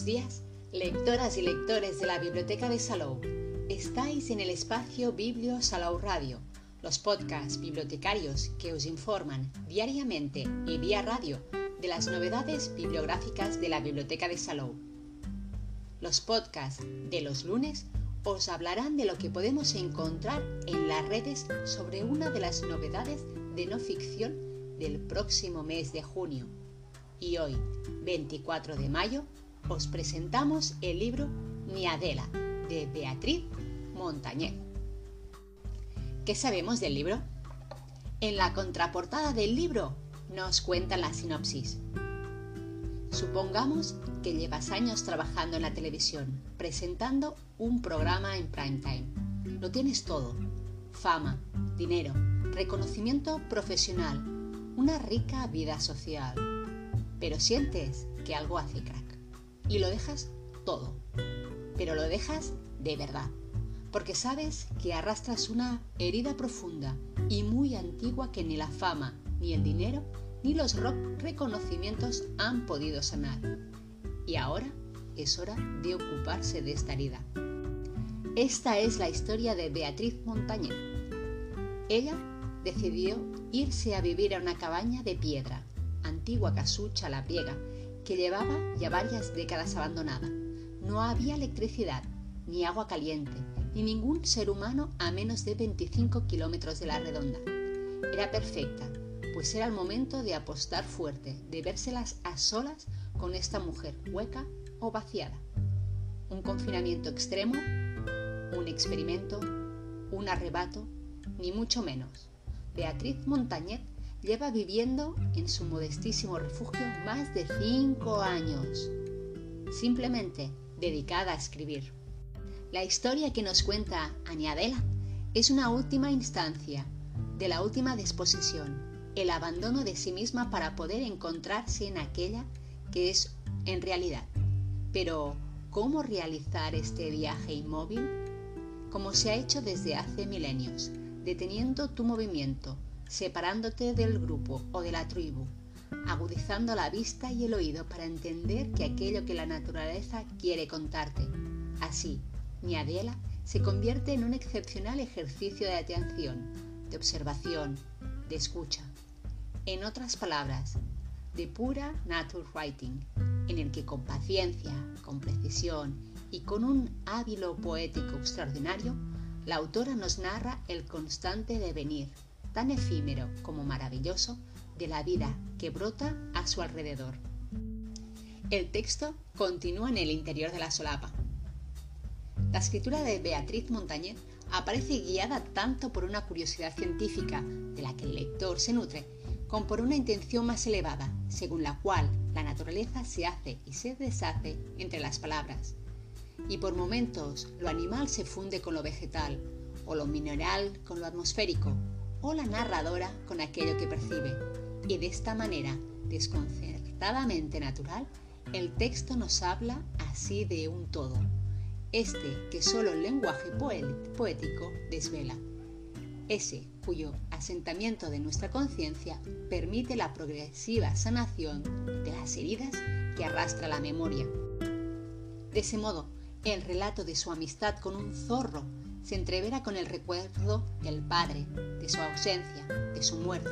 Buenos días, lectoras y lectores de la Biblioteca de Salou. Estáis en el espacio Biblio Salou Radio, los podcasts bibliotecarios que os informan diariamente y vía radio de las novedades bibliográficas de la Biblioteca de Salou. Los podcasts de los lunes os hablarán de lo que podemos encontrar en las redes sobre una de las novedades de no ficción del próximo mes de junio. Y hoy, 24 de mayo, os presentamos el libro Mi Adela de Beatriz Montañez. ¿Qué sabemos del libro? En la contraportada del libro nos cuenta la sinopsis. Supongamos que llevas años trabajando en la televisión, presentando un programa en prime time. Lo tienes todo. Fama, dinero, reconocimiento profesional, una rica vida social. Pero sientes que algo hace crack y lo dejas todo. Pero lo dejas de verdad, porque sabes que arrastras una herida profunda y muy antigua que ni la fama, ni el dinero, ni los reconocimientos han podido sanar. Y ahora es hora de ocuparse de esta herida. Esta es la historia de Beatriz Montañez. Ella decidió irse a vivir a una cabaña de piedra, antigua casucha la piega, que llevaba ya varias décadas abandonada. No había electricidad, ni agua caliente, ni ningún ser humano a menos de 25 kilómetros de la redonda. Era perfecta, pues era el momento de apostar fuerte, de vérselas a solas con esta mujer hueca o vaciada. Un confinamiento extremo, un experimento, un arrebato, ni mucho menos. Beatriz Montañet lleva viviendo en su modestísimo refugio más de cinco años, simplemente dedicada a escribir. La historia que nos cuenta Añadela es una última instancia de la última disposición, el abandono de sí misma para poder encontrarse en aquella que es en realidad. Pero, ¿cómo realizar este viaje inmóvil? Como se ha hecho desde hace milenios, deteniendo tu movimiento, separándote del grupo o de la tribu, agudizando la vista y el oído para entender que aquello que la naturaleza quiere contarte. Así, mi Adela se convierte en un excepcional ejercicio de atención, de observación, de escucha. En otras palabras, de pura nature writing, en el que con paciencia, con precisión y con un hábilo poético extraordinario, la autora nos narra el constante devenir tan efímero como maravilloso de la vida que brota a su alrededor. El texto continúa en el interior de la solapa. La escritura de Beatriz Montañez aparece guiada tanto por una curiosidad científica de la que el lector se nutre, como por una intención más elevada, según la cual la naturaleza se hace y se deshace entre las palabras. Y por momentos lo animal se funde con lo vegetal, o lo mineral con lo atmosférico, o la narradora con aquello que percibe. Y de esta manera, desconcertadamente natural, el texto nos habla así de un todo, este que solo el lenguaje poético desvela, ese cuyo asentamiento de nuestra conciencia permite la progresiva sanación de las heridas que arrastra la memoria. De ese modo, el relato de su amistad con un zorro se entrevera con el recuerdo del padre, de su ausencia, de su muerte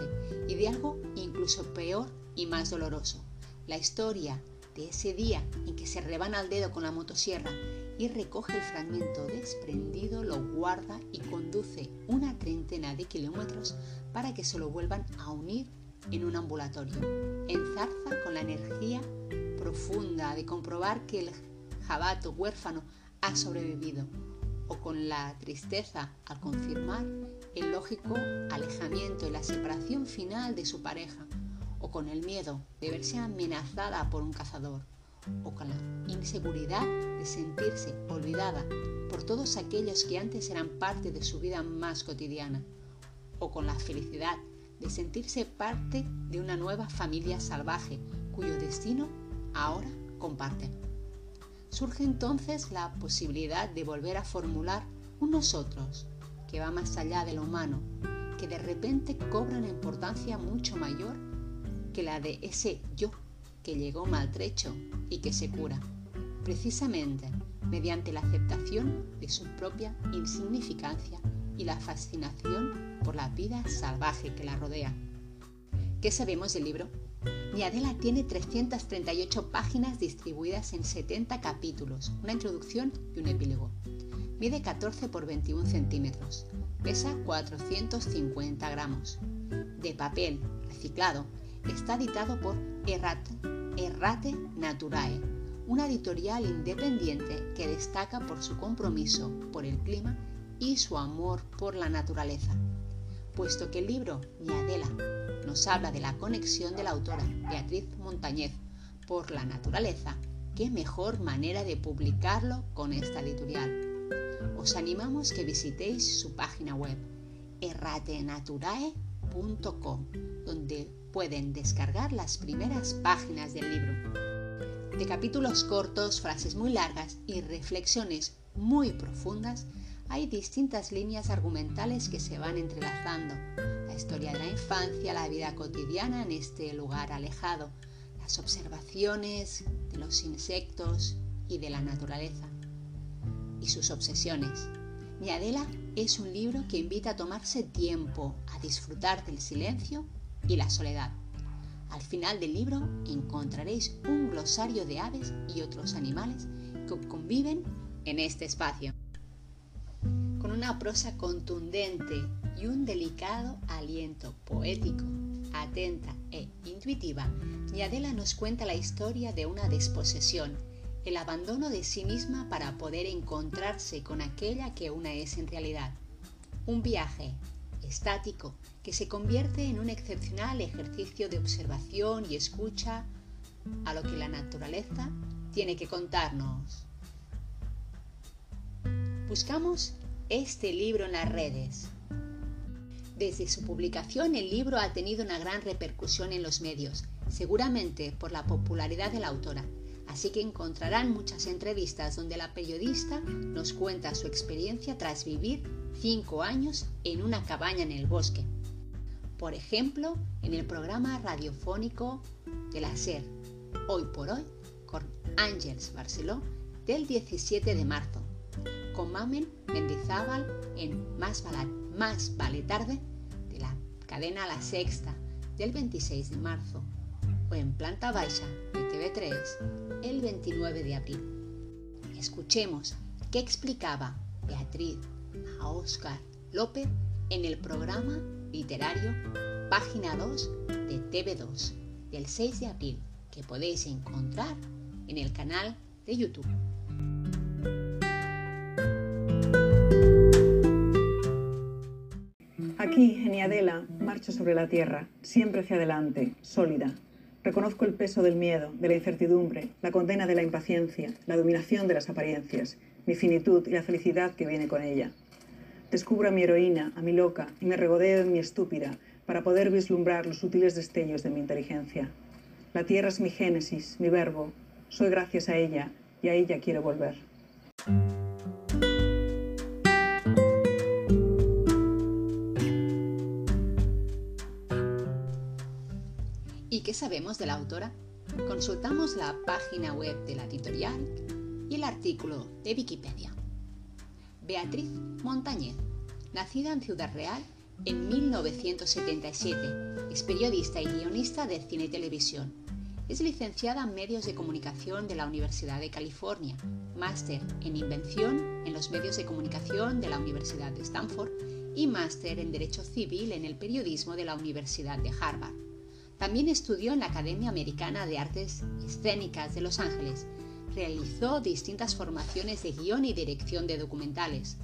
y de algo incluso peor y más doloroso, la historia de ese día en que se rebana el dedo con la motosierra y recoge el fragmento desprendido, lo guarda y conduce una treintena de kilómetros para que se lo vuelvan a unir en un ambulatorio. Enzarza con la energía profunda de comprobar que el jabato huérfano ha sobrevivido o con la tristeza al confirmar el lógico alejamiento y la separación final de su pareja, o con el miedo de verse amenazada por un cazador, o con la inseguridad de sentirse olvidada por todos aquellos que antes eran parte de su vida más cotidiana, o con la felicidad de sentirse parte de una nueva familia salvaje cuyo destino ahora comparten surge entonces la posibilidad de volver a formular un nosotros que va más allá de lo humano, que de repente cobra una importancia mucho mayor que la de ese yo que llegó maltrecho y que se cura. precisamente mediante la aceptación de su propia insignificancia y la fascinación por la vida salvaje que la rodea. ¿Qué sabemos del libro? Adela tiene 338 páginas distribuidas en 70 capítulos, una introducción y un epílogo. Mide 14 por 21 centímetros. Pesa 450 gramos. De papel reciclado. Está editado por Errate, Errate Naturae, una editorial independiente que destaca por su compromiso por el clima y su amor por la naturaleza. Puesto que el libro Ni Adela nos habla de la conexión de la autora Beatriz Montañez por la naturaleza, qué mejor manera de publicarlo con esta editorial. Os animamos que visitéis su página web erratenaturae.com, donde pueden descargar las primeras páginas del libro. De capítulos cortos, frases muy largas y reflexiones muy profundas, hay distintas líneas argumentales que se van entrelazando. Historia de la infancia, la vida cotidiana en este lugar alejado, las observaciones de los insectos y de la naturaleza y sus obsesiones. Mi Adela es un libro que invita a tomarse tiempo, a disfrutar del silencio y la soledad. Al final del libro encontraréis un glosario de aves y otros animales que conviven en este espacio una prosa contundente y un delicado aliento poético, atenta e intuitiva, Adela nos cuenta la historia de una desposesión, el abandono de sí misma para poder encontrarse con aquella que una es en realidad. Un viaje estático que se convierte en un excepcional ejercicio de observación y escucha a lo que la naturaleza tiene que contarnos. Buscamos este libro en las redes. Desde su publicación el libro ha tenido una gran repercusión en los medios, seguramente por la popularidad de la autora, así que encontrarán muchas entrevistas donde la periodista nos cuenta su experiencia tras vivir cinco años en una cabaña en el bosque. Por ejemplo, en el programa radiofónico de la SER, Hoy por Hoy, con Ángels Barceló, del 17 de marzo con Mamen Mendizábal en Más vale, Más vale tarde de la cadena La Sexta del 26 de marzo o en Planta Baixa de TV3 el 29 de abril. Escuchemos qué explicaba Beatriz a Óscar López en el programa literario Página 2 de TV2 del 6 de abril que podéis encontrar en el canal de YouTube. Aquí, en Iadela, marcho sobre la tierra, siempre hacia adelante, sólida. Reconozco el peso del miedo, de la incertidumbre, la condena de la impaciencia, la dominación de las apariencias, mi finitud y la felicidad que viene con ella. Descubro a mi heroína, a mi loca, y me regodeo en mi estúpida para poder vislumbrar los sutiles destellos de mi inteligencia. La tierra es mi génesis, mi verbo. Soy gracias a ella y a ella quiero volver. Sabemos de la autora? Consultamos la página web de la editorial y el artículo de Wikipedia. Beatriz Montañez, nacida en Ciudad Real en 1977, es periodista y guionista de cine y televisión. Es licenciada en Medios de Comunicación de la Universidad de California, máster en Invención en los Medios de Comunicación de la Universidad de Stanford y máster en Derecho Civil en el Periodismo de la Universidad de Harvard. También estudió en la Academia Americana de Artes Escénicas de Los Ángeles. Realizó distintas formaciones de guion y dirección de documentales.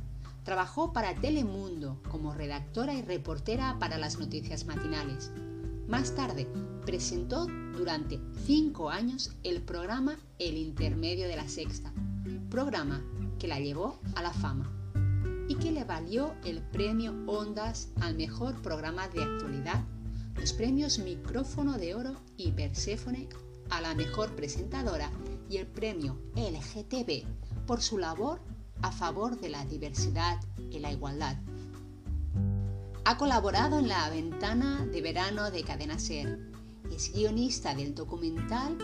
Trabajó para Telemundo como redactora y reportera para las noticias matinales. Más tarde, presentó durante cinco años el programa El Intermedio de la Sexta, programa que la llevó a la fama y que le valió el premio Ondas al mejor programa de actualidad los premios Micrófono de Oro y Perséfone a la mejor presentadora y el premio LGTB por su labor a favor de la diversidad y la igualdad. Ha colaborado en la ventana de verano de Cadena Ser. Es guionista del documental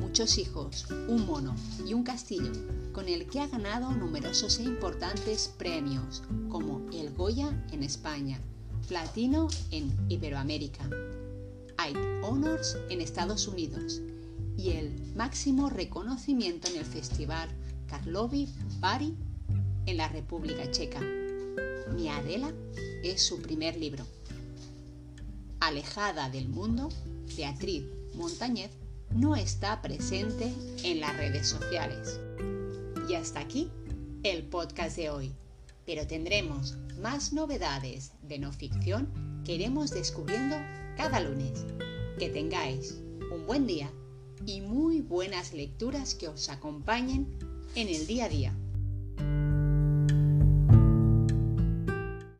muchos hijos, un mono y un castillo, con el que ha ganado numerosos e importantes premios, como el Goya en España, Platino en Iberoamérica, Eight Honors en Estados Unidos y el máximo reconocimiento en el Festival Karlovy Vary en la República Checa. Mi Adela es su primer libro. Alejada del mundo, Beatriz Montañez no está presente en las redes sociales. Y hasta aquí el podcast de hoy. Pero tendremos más novedades de no ficción que iremos descubriendo cada lunes. Que tengáis un buen día y muy buenas lecturas que os acompañen en el día a día.